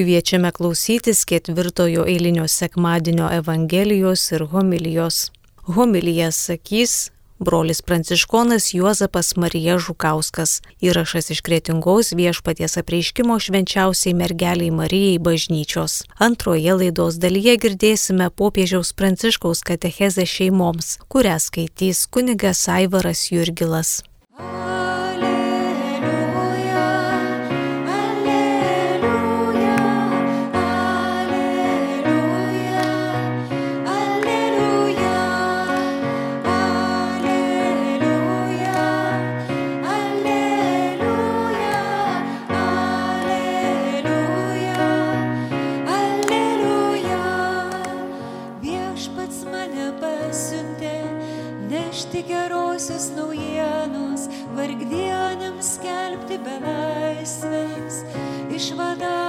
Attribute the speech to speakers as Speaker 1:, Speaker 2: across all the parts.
Speaker 1: Kviečiame klausytis ketvirtojo eilinio sekmadienio Evangelijos ir homilijos. Homilijas sakys brolis pranciškonas Juozapas Marija Žukauskas. Įrašas iš kretingos viešpaties apreiškimo švenčiausiai mergeliai Marijai bažnyčios. Antroje laidos dalyje girdėsime popiežiaus pranciškaus katechezę šeimoms, kurią skaitys kunigas Aivaras Jurgilas.
Speaker 2: nešti gerosios naujienos, vargdieniams skelbti belaisvės, išvada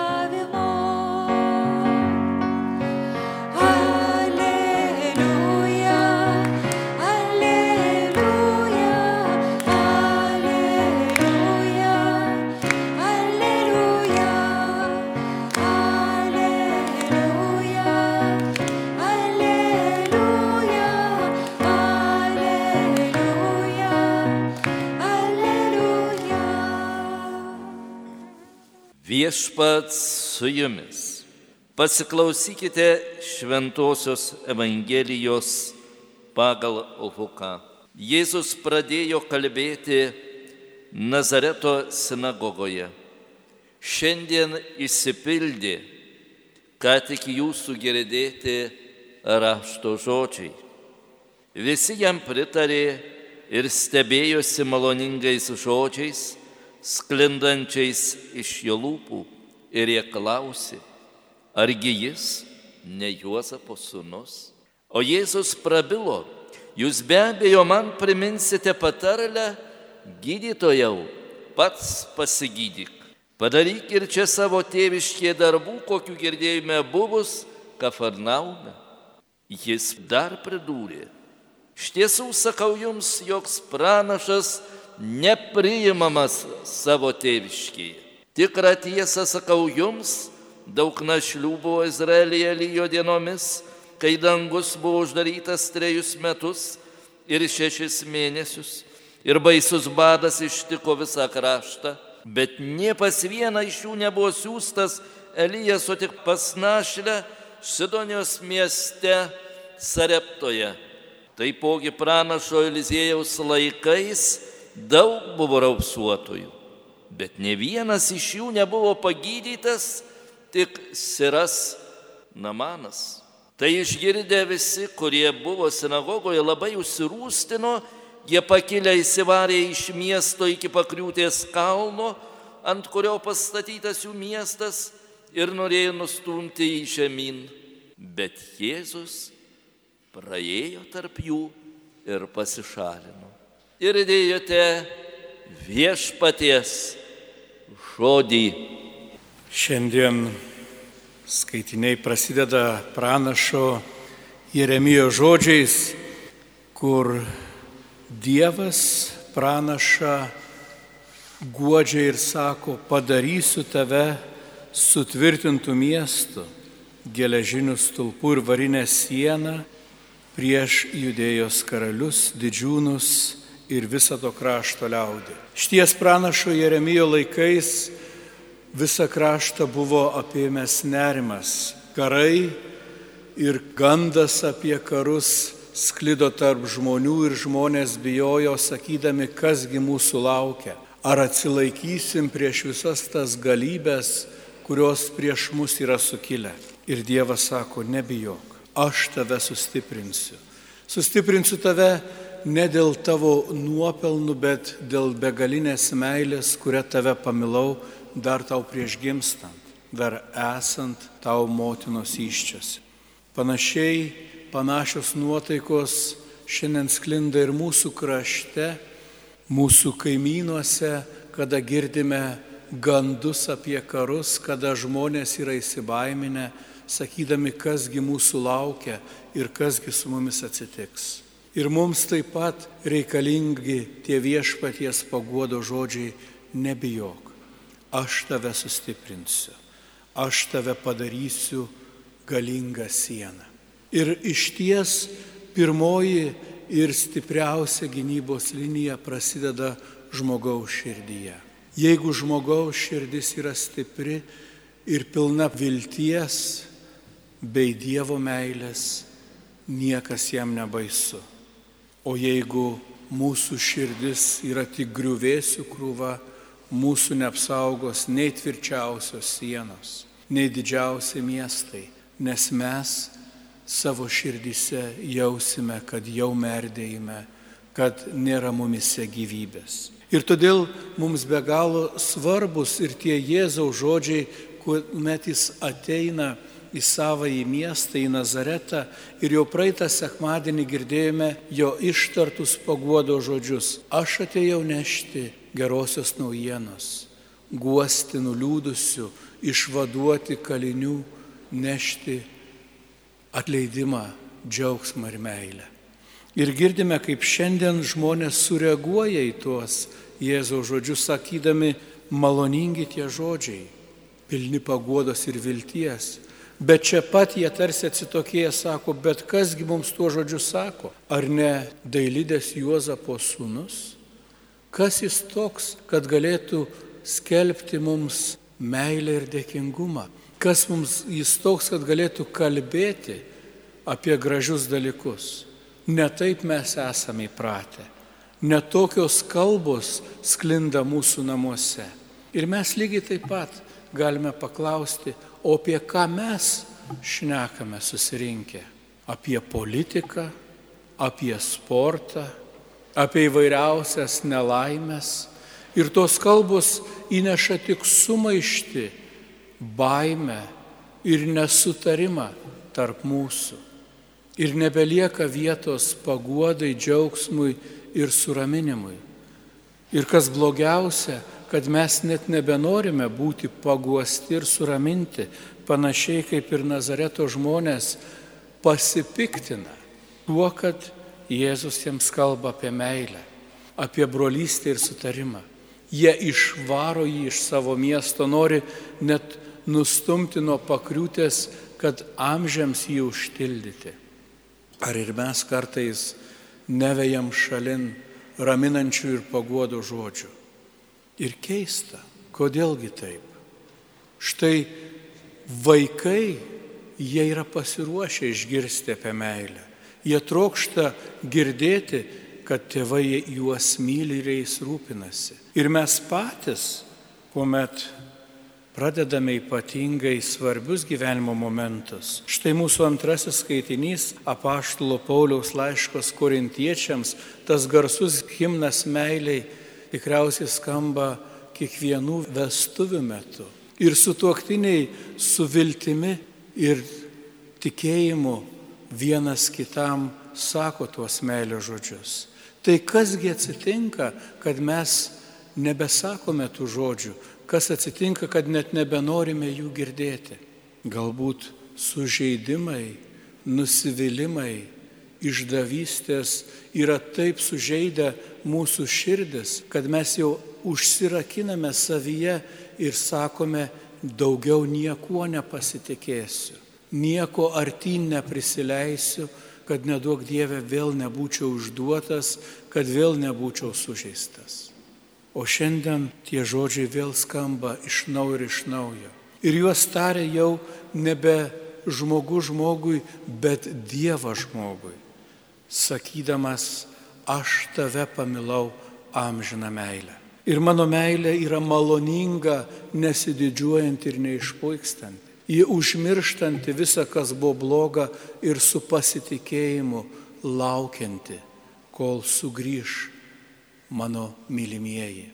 Speaker 2: Viešpats su jumis. Pasiklausykite Šventojios Evangelijos pagal Luką. Jėzus pradėjo kalbėti Nazareto sinagogoje. Šiandien įsipildė, ką tik jūsų girdėti rašto žodžiai. Visi jam pritarė ir stebėjosi maloningais žodžiais sklindančiais iš jo lūpų ir jie klausė, argi jis ne Juozapo sūnus? O Jėzus prabilo, jūs be abejo man priminsite patarlę, gydytojau, pats pasigydyk. Padaryk ir čia savo tėviškė darbų, kokiu girdėjome buvus Kafarnaume. Jis dar pridūrė, iš tiesų sakau jums, joks pranašas nepriimamas savo tėviškėje. Tikrą tiesą sakau jums, daug našlių buvo Izraelyje lyjo dienomis, kai dangus buvo uždarytas trejus metus ir šešis mėnesius, ir baisus badas ištiko visą kraštą, bet nie pas vieną iš jų nebuvo siūstas Elijas, o tik pas našlę Sidonijos mieste Sareptoje. Taipogi pranašo Eliziejaus laikais daug buvo raupsuotojų, bet ne vienas iš jų nebuvo pagydytas, tik Siras Namanas. Tai išgirdę visi, kurie buvo sinagogoje, labai užsirūstino, jie pakilę įsivarė iš miesto iki pakriūtės kalno, ant kurio pastatytas jų miestas ir norėjo nustumti jį žemyn. Bet Jėzus praėjo tarp jų ir pasišalino ir dėjote viešpaties žodį.
Speaker 3: Šiandien skaitiniai prasideda pranašo Jeremijo žodžiais, kur Dievas pranaša guodžia ir sako, padarysiu tave sutvirtintų miestų, geležinių stulpų ir varinę sieną prieš judėjos karalius, didžiūnus ir visą to krašto liaudį. Šties pranašo Jeremijo laikais visą kraštą buvo apėmęs nerimas. Karai ir gandas apie karus sklido tarp žmonių ir žmonės bijojo, sakydami, kasgi mūsų laukia. Ar atsilaikysim prieš visas tas galybės, kurios prieš mus yra sukilę. Ir Dievas sako, nebijok, aš tave sustiprinsiu. Sustiprinsiu tave ne dėl tavo nuopelnų, bet dėl begalinės meilės, kurią tave pamilau dar tau prieš gimstant, dar esant tau motinos iščias. Panašiai, panašios nuotaikos šiandien sklinda ir mūsų krašte, mūsų kaimynuose, kada girdime gandus apie karus, kada žmonės yra įsibaiminę, sakydami, kasgi mūsų laukia ir kasgi su mumis atsitiks. Ir mums taip pat reikalingi tie viešpaties paguodo žodžiai, nebijok, aš tave sustiprinsiu, aš tave padarysiu galingą sieną. Ir iš ties pirmoji ir stipriausia gynybos linija prasideda žmogaus širdyje. Jeigu žmogaus širdis yra stipri ir pilna vilties bei Dievo meilės, niekas jam nebaisu. O jeigu mūsų širdis yra tik griuvėsių krūva, mūsų neapsaugos nei tvirčiausios sienos, nei didžiausi miestai, nes mes savo širdyse jausime, kad jau merdėjime, kad nėra mumise gyvybės. Ir todėl mums be galo svarbus ir tie Jėzaus žodžiai, kuomet jis ateina į savąjį miestą, į Nazaretą ir jau praeitą sekmadienį girdėjome jo ištartus paguodo žodžius. Aš atėjau nešti gerosios naujienos, guosti nuliūdusių, išvaduoti kalinių, nešti atleidimą, džiaugsmą ir meilę. Ir girdime, kaip šiandien žmonės sureaguoja į tuos Jėzaus žodžius, sakydami, maloningi tie žodžiai, pilni paguodos ir vilties. Bet čia pat jie tarsi atsitokėję sako, bet kasgi mums tuo žodžiu sako? Ar ne dailydės Juozapo sūnus? Kas jis toks, kad galėtų skelbti mums meilę ir dėkingumą? Kas mums jis toks, kad galėtų kalbėti apie gražius dalykus. Ne taip mes esame įpratę. Netokios kalbos sklinda mūsų namuose. Ir mes lygiai taip pat galime paklausti, o apie ką mes šnekame susirinkę? Apie politiką, apie sportą, apie įvairiausias nelaimės. Ir tos kalbos įneša tik sumaišti baimę ir nesutarimą tarp mūsų. Ir nebelieka vietos paguodai, džiaugsmui ir suraminimui. Ir kas blogiausia, kad mes net nebenorime būti paguosti ir suraminti, panašiai kaip ir Nazareto žmonės pasipiktina tuo, kad Jėzus jiems kalba apie meilę, apie brolystę ir sutarimą. Jie išvaro jį iš savo miesto, nori net nustumti nuo pakriūtės, kad amžiams jį užtildyti. Ar ir mes kartais nevejam šalin raminančių ir paguodo žodžių. Ir keista, kodėlgi taip. Štai vaikai, jie yra pasiruošę išgirsti apie meilę. Jie trokšta girdėti, kad tėvai juos myli ir jais rūpinasi. Ir mes patys, kuomet pradedame ypatingai svarbius gyvenimo momentus. Štai mūsų antrasis skaitinys apaštalo Pauliaus laiškos korintiečiams, tas garsus himnas meiliai tikriausiai skamba kiekvienų vestuvių metu. Ir su tuoktiniai su viltimi ir tikėjimu vienas kitam sako tuos meilio žodžius. Tai kasgi atsitinka, kad mes nebesakome tų žodžių, kas atsitinka, kad net nebenorime jų girdėti. Galbūt sužeidimai, nusivylimai, išdavystės yra taip sužeidę mūsų širdis, kad mes jau užsirakiname savyje ir sakome, daugiau niekuo nepasitikėsiu, nieko artyn neprisileisiu, kad nedaug Dieve vėl nebūčiau užduotas, kad vėl nebūčiau sužeistas. O šiandien tie žodžiai vėl skamba iš naujo ir iš naujo. Ir juos tarė jau nebe žmogus žmogui, bet Dievas žmogui, sakydamas, aš tave pamilau amžiną meilę. Ir mano meilė yra maloninga, nesididžiuojant ir neišpuikstant. Ji užmirštanti visą, kas buvo bloga ir su pasitikėjimu laukianti, kol sugrįž mano mylimieji.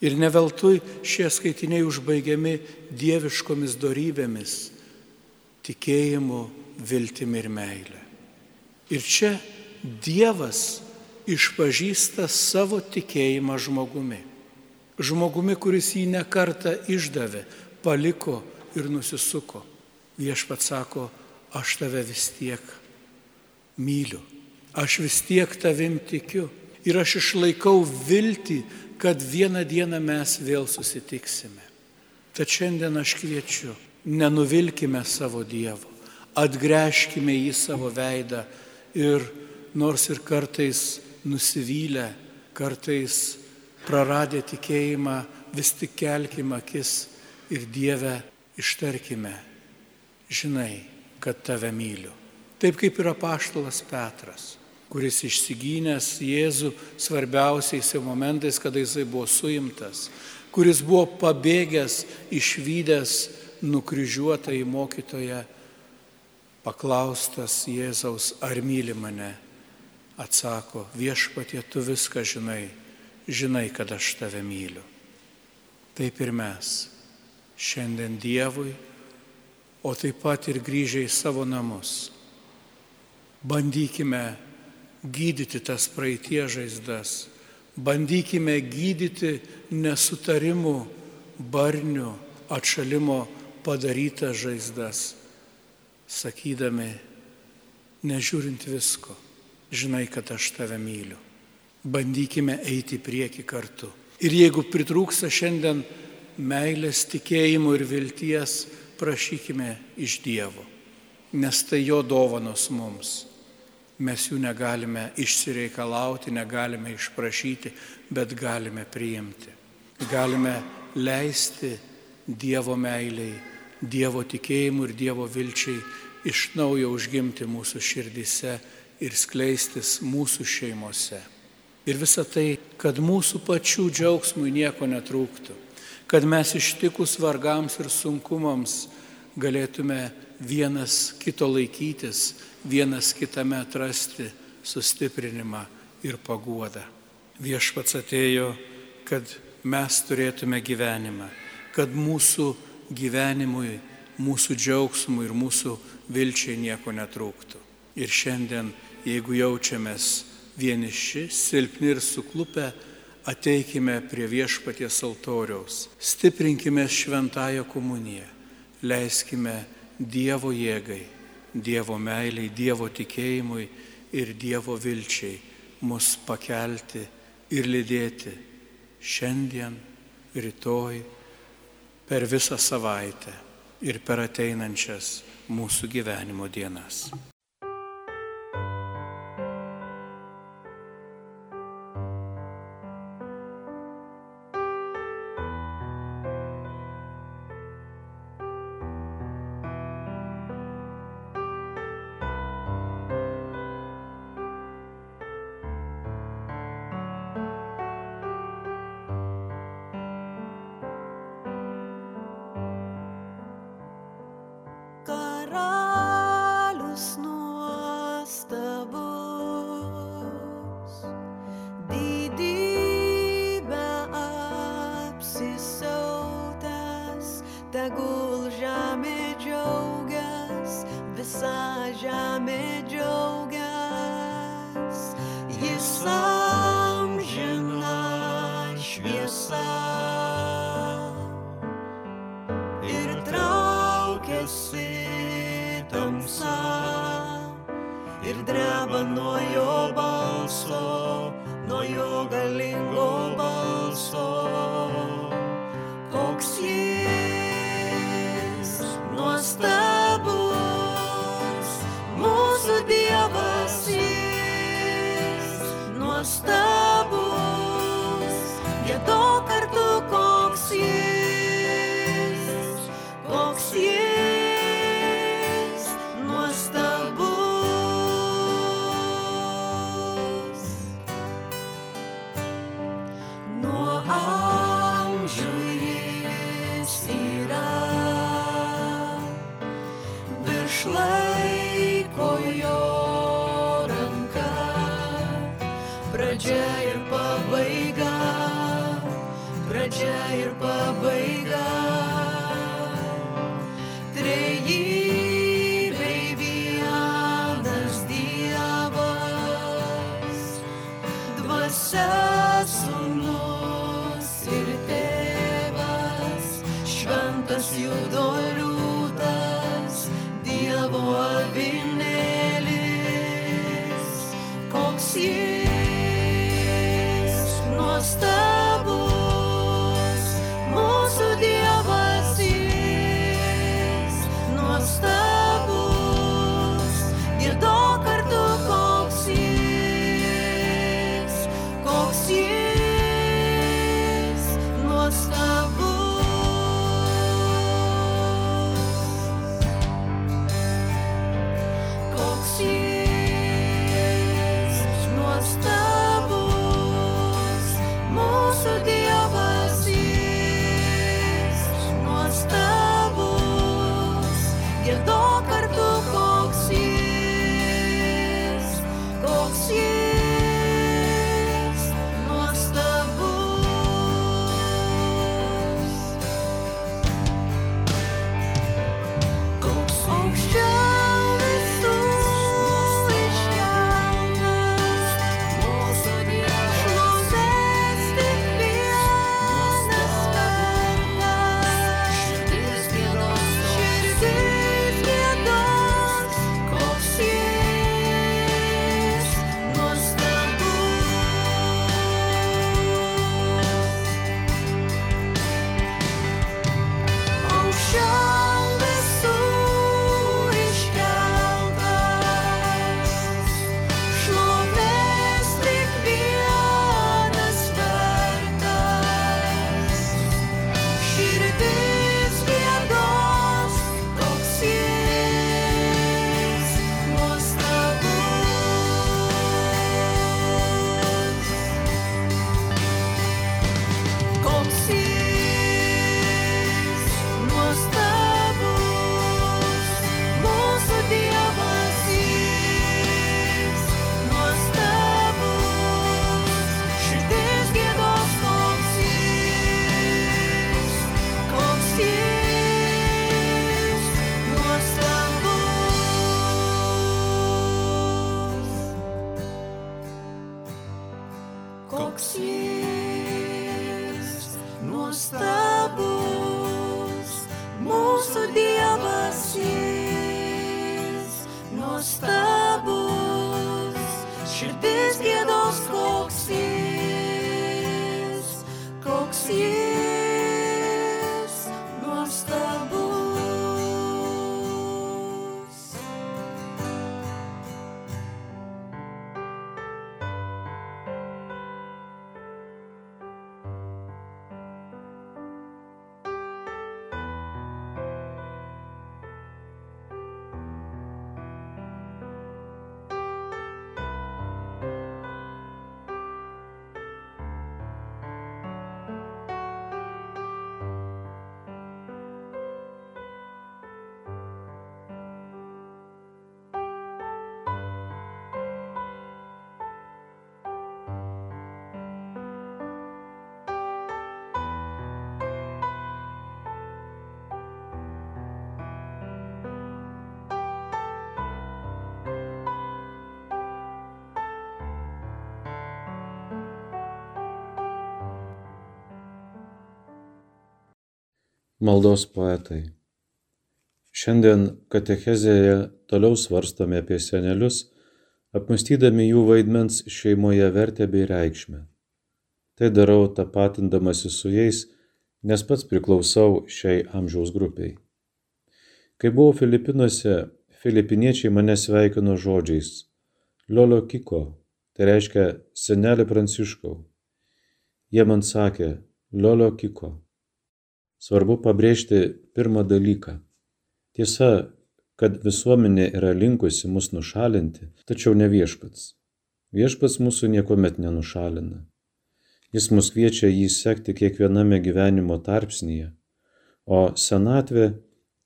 Speaker 3: Ir neveltui šie skaitiniai užbaigiami dieviškomis darybėmis - tikėjimu, viltimi ir meilė. Ir čia Dievas išpažįsta savo tikėjimą žmogumi. Žmogumi, kuris jį nekartą išdavė, paliko ir nusisuko. Viešpat sako, aš tave vis tiek myliu, aš vis tiek tavim tikiu. Ir aš išlaikau viltį, kad vieną dieną mes vėl susitiksime. Tad šiandien aš kviečiu, nenuvilkime savo Dievo, atgręžkime į savo veidą ir nors ir kartais nusivylę, kartais praradę tikėjimą, vis tik kelkime akis ir Dievę ištarkime, žinai, kad tave myliu. Taip kaip yra paštalas Petras, kuris išsigynęs Jėzų svarbiausiais momentais, kada jisai buvo suimtas, kuris buvo pabėgęs, išvykęs nukryžiuotą į mokytoją, paklaustas Jėzaus, ar myli mane, atsako, viešpatie, tu viską žinai, žinai, kad aš tave myliu. Taip ir mes. Šiandien Dievui, o taip pat ir grįžę į savo namus. Bandykime gydyti tas praeitie žaizdas, bandykime gydyti nesutarimų, barnių, atšalimo padarytas žaizdas, sakydami, nežiūrint visko, žinai, kad aš tave myliu. Bandykime eiti į priekį kartu. Ir jeigu pritrūksta šiandien meilės, tikėjimo ir vilties, prašykime iš Dievo, nes tai jo dovanos mums. Mes jų negalime išsireikalauti, negalime išprašyti, bet galime priimti. Galime leisti Dievo meiliai, Dievo tikėjimui ir Dievo vilčiai iš naujo užgimti mūsų širdise ir skleistis mūsų šeimose. Ir visa tai, kad mūsų pačių džiaugsmui nieko netrūktų, kad mes ištikus vargams ir sunkumams galėtume vienas kito laikytis, vienas kitame atrasti sustiprinimą ir paguodą. Viešpats atėjo, kad mes turėtume gyvenimą, kad mūsų gyvenimui, mūsų džiaugsmui ir mūsų vilčiai nieko netrūktų. Ir šiandien, jeigu jaučiamės vieniši, silpni ir suklupę, ateikime prie viešpaties altoriaus, stiprinkime šventąją komuniją, leiskime Dievo jėgai, Dievo meiliai, Dievo tikėjimui ir Dievo vilčiai mus pakelti ir lydėti šiandien, rytoj, per visą savaitę ir per ateinančias mūsų gyvenimo dienas.
Speaker 4: koks jis nuostabus, mūsų Dievas jis nuostabus.
Speaker 5: Maldos poetai. Šiandien katechezėje toliau svarstome apie senelius, apmastydami jų vaidmens šeimoje vertę bei reikšmę. Tai darau tapatindamasi su jais, nes pats priklausau šiai amžiaus grupiai. Kai buvau Filipinuose, filipiniečiai mane sveikino žodžiais Liolio Kiko, tai reiškia senelį Pranciškau. Jie man sakė Liolio Kiko. Svarbu pabrėžti pirmą dalyką. Tiesa, kad visuomenė yra linkusi mus nušalinti, tačiau ne viešpats. Viešpats mūsų niekuomet nenušalina. Jis mus kviečia jį sekti kiekviename gyvenimo tarpsnyje, o senatvė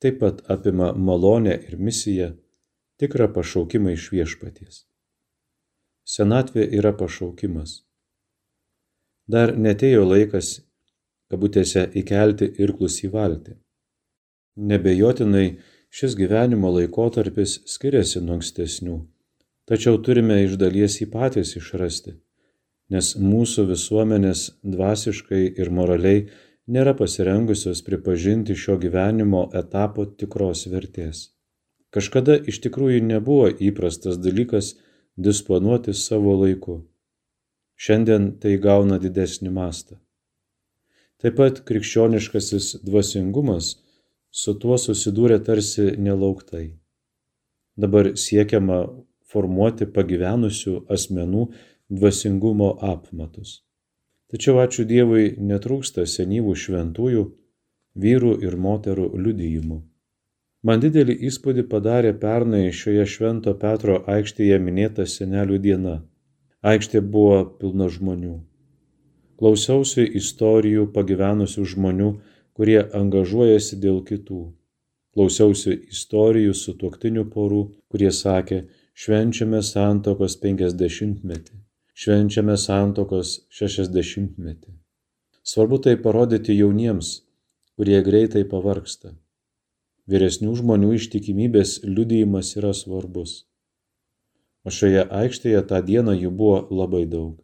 Speaker 5: taip pat apima malonę ir misiją, tikrą pašaukimą iš viešpaties. Senatvė yra pašaukimas. Dar netėjo laikas kabutėse įkelti irklus į valtį. Nebejotinai šis gyvenimo laikotarpis skiriasi nuo ankstesnių, tačiau turime iš dalies jį patys išrasti, nes mūsų visuomenės dvasiškai ir moraliai nėra pasirengusios pripažinti šio gyvenimo etapo tikros vertės. Kažkada iš tikrųjų nebuvo įprastas dalykas disponuoti savo laiku. Šiandien tai gauna didesnį mastą. Taip pat krikščioniškasis dvasingumas su tuo susidūrė tarsi nelauktai. Dabar siekiama formuoti pagyvenusių asmenų dvasingumo apmatus. Tačiau ačiū Dievui netrūksta senyvų šventųjų, vyrų ir moterų liudijimų. Man didelį įspūdį padarė pernai šioje Švento Petro aikštėje minėta senelių diena. Aikštė buvo pilna žmonių. Klausiausi istorijų pagyvenusių žmonių, kurie angažuojasi dėl kitų. Klausiausi istorijų su tuoktinių porų, kurie sakė, švenčiame santokos 50-metį, švenčiame santokos 60-metį. Svarbu tai parodyti jauniems, kurie greitai pavarksta. Vyresnių žmonių ištikimybės liudijimas yra svarbus. O šioje aikštėje tą dieną jų buvo labai daug.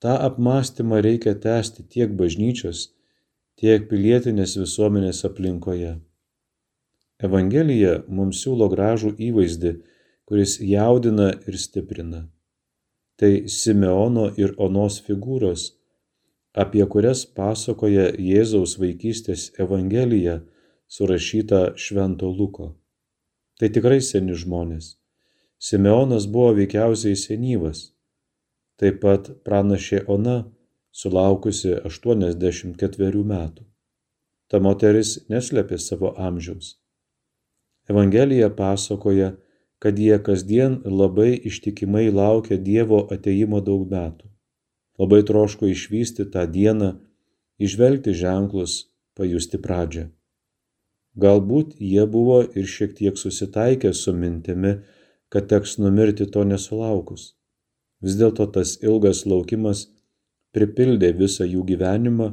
Speaker 5: Ta apmąstymą reikia tęsti tiek bažnyčios, tiek pilietinės visuomenės aplinkoje. Evangelija mums siūlo gražų įvaizdį, kuris jaudina ir stiprina. Tai Simeono ir Onos figūros, apie kurias pasakoja Jėzaus vaikystės Evangelija, surašyta Švento Luko. Tai tikrai seni žmonės. Simeonas buvo veikiausiai senyvas taip pat pranašė Ona, sulaukusi 84 metų. Ta moteris neslėpė savo amžiaus. Evangelija pasakoja, kad jie kasdien labai ištikimai laukia Dievo ateimo daug metų. Labai troško išvysti tą dieną, išvelgti ženklus, pajusti pradžią. Galbūt jie buvo ir šiek tiek susitaikę su mintimi, kad teks numirti to nesulaukus. Vis dėlto tas ilgas laukimas pripildė visą jų gyvenimą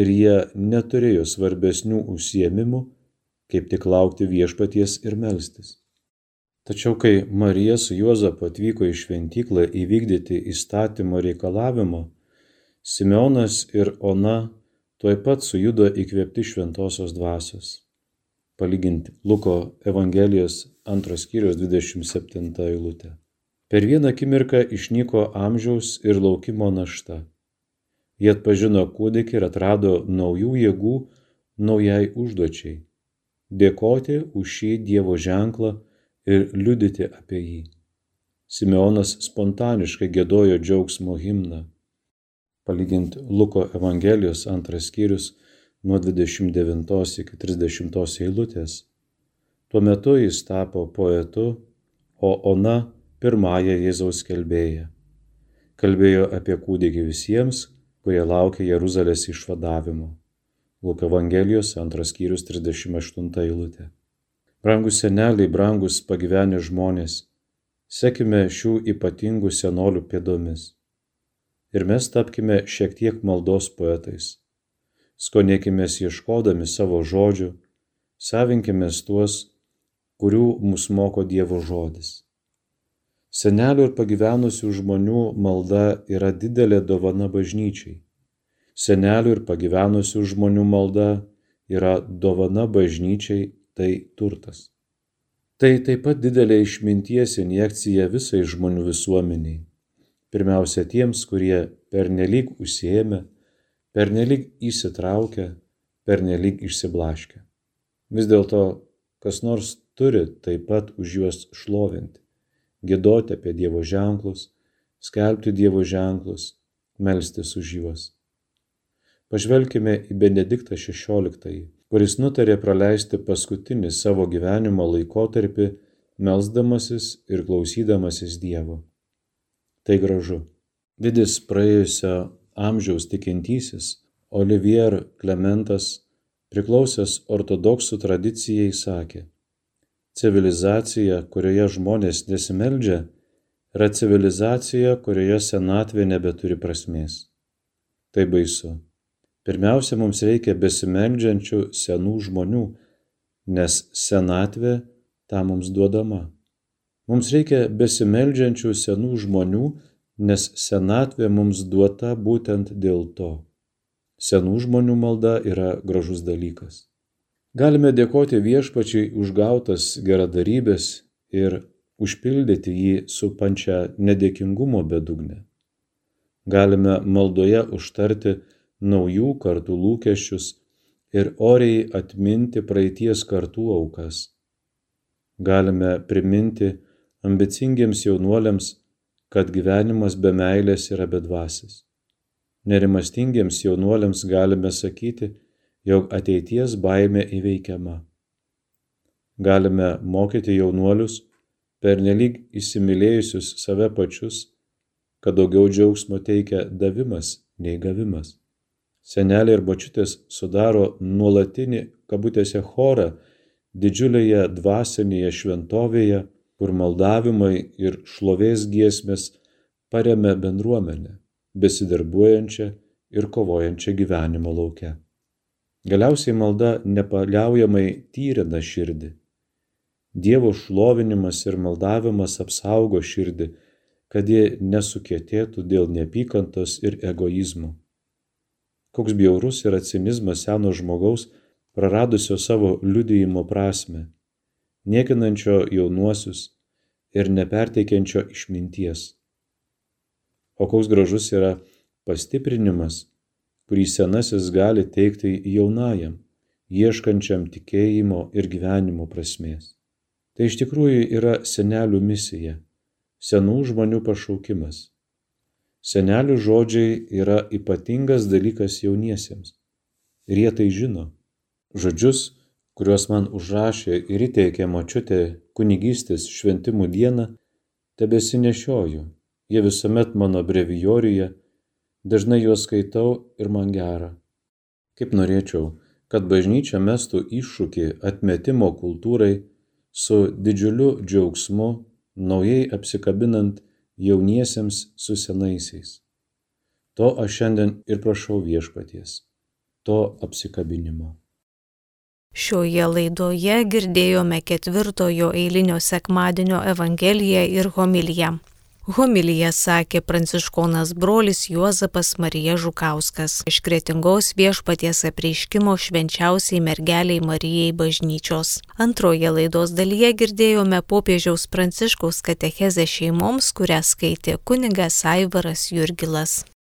Speaker 5: ir jie neturėjo svarbesnių užsiemimų, kaip tik laukti viešpaties ir melstis. Tačiau kai Marija su Juozapu atvyko į šventyklą įvykdyti įstatymo reikalavimo, Simeonas ir Ona tuoj pat sujudo įkvėpti šventosios dvasios. palyginti Luko Evangelijos antros skyrius 27 eilutė. Per vieną akimirką išnyko amžiaus ir laukimo našta. Jie atpažino kūdikį ir atrado naujų jėgų naujai užduočiai - dėkoti už šį Dievo ženklą ir liudyti apie jį. Simeonas spontaniškai gėdojo džiaugsmo himną. Palyginti Luko Evangelijos antras skyrius nuo 29 iki 30 eilutės. Tuo metu jis tapo poetu, o Ona pirmąją Jėzaus kelbėją. Kalbėjo apie kūdikį visiems, kurie laukia Jeruzalės išvadavimo. Luko Evangelijos antras skyrius 38 eilutė. Brangus seneliai, brangus pagyvenę žmonės, sekime šių ypatingų senolių pėdomis. Ir mes tapkime šiek tiek maldos poetais. Skonėkime ieškodami savo žodžių, savinkime tuos, kurių mus moko Dievo žodis. Senelių ir pagyvenusių žmonių malda yra didelė dovana bažnyčiai. Senelių ir pagyvenusių žmonių malda yra dovana bažnyčiai tai turtas. Tai taip pat didelė išminties injekcija visai žmonių visuomeniai. Pirmiausia tiems, kurie pernelyg užsiemę, pernelyg įsitraukę, pernelyg išsiblaškę. Vis dėlto, kas nors turi taip pat už juos šlovinti, gėdoti apie Dievo ženklus, skelbti Dievo ženklus, melstis už juos. Pažvelkime į Benediktą XVI, kuris nutarė praleisti paskutinį savo gyvenimo laikotarpį melzdamasis ir klausydamasis Dievo. Tai gražu. Didis praėjusio amžiaus tikintysis Olivier Klementas, priklausęs ortodoksų tradicijai, sakė, civilizacija, kurioje žmonės nesimeldžia, yra civilizacija, kurioje senatvė nebeturi prasmės. Tai baisu. Pirmiausia, mums reikia besimeldžiančių senų žmonių, nes senatvė tą mums duodama. Mums reikia besimeldžiančių senų žmonių, nes senatvė mums duota būtent dėl to. Senų žmonių malda yra gražus dalykas. Galime dėkoti viešpačiai už gautas geradarybės ir užpildyti jį su pančia nedėkingumo bedugne. Galime maldoje užtarti naujų kartų lūkesčius ir oriai atminti praeities kartų aukas. Galime priminti ambicingiems jaunuoliams, kad gyvenimas be meilės yra bedvasis. Nerimastingiems jaunuoliams galime sakyti, jog ateities baime įveikiama. Galime mokyti jaunuolius, pernelyg įsimylėjusius save pačius, kad daugiau džiaugsmo teikia davimas nei gavimas seneliai ir močiutės sudaro nuolatinį kabutėse chorą didžiulėje dvasinėje šventovėje, kur maldavimai ir šlovės giesmės paremia bendruomenę, besidarbuojančią ir kovojančią gyvenimo laukia. Galiausiai malda nepaliaujamai tyrina širdį. Dievo šlovinimas ir maldavimas apsaugo širdį, kad ji nesukėtėtų dėl neapykantos ir egoizmo. Koks bjaurus yra cinizmas seno žmogaus, praradusio savo liudijimo prasme, niekinančio jaunuosius ir neperteikiančio išminties. O koks gražus yra pastiprinimas, kurį senasis gali teikti jaunajam, ieškančiam tikėjimo ir gyvenimo prasmės. Tai iš tikrųjų yra senelių misija, senų žmonių pašaukimas Senelių žodžiai yra ypatingas dalykas jauniesiems. Ir jie tai žino. Žodžius, kuriuos man užrašė ir įteikė močiutė kunigystės šventimų dieną, tebesinešioju. Jie visuomet mano brevijoriuje, dažnai juos skaitau ir man gera. Kaip norėčiau, kad bažnyčia mestų iššūkį atmetimo kultūrai su didžiuliu džiaugsmu, naujai apsikabinant jauniesiems su senaisiais. To aš šiandien ir prašau viešpaties, to apsikabinimo.
Speaker 1: Šioje laidoje girdėjome ketvirtojo eilinio sekmadienio Evangeliją ir homiliją. Homilyje sakė pranciškonas brolis Juozapas Marija Žukauskas iš kretingos viešpaties apreiškimo švenčiausiai mergeliai Marijai bažnyčios. Antroje laidos dalyje girdėjome popiežiaus pranciškaus katechezę šeimoms, kurią skaitė kunigas Aivaras Jurgilas.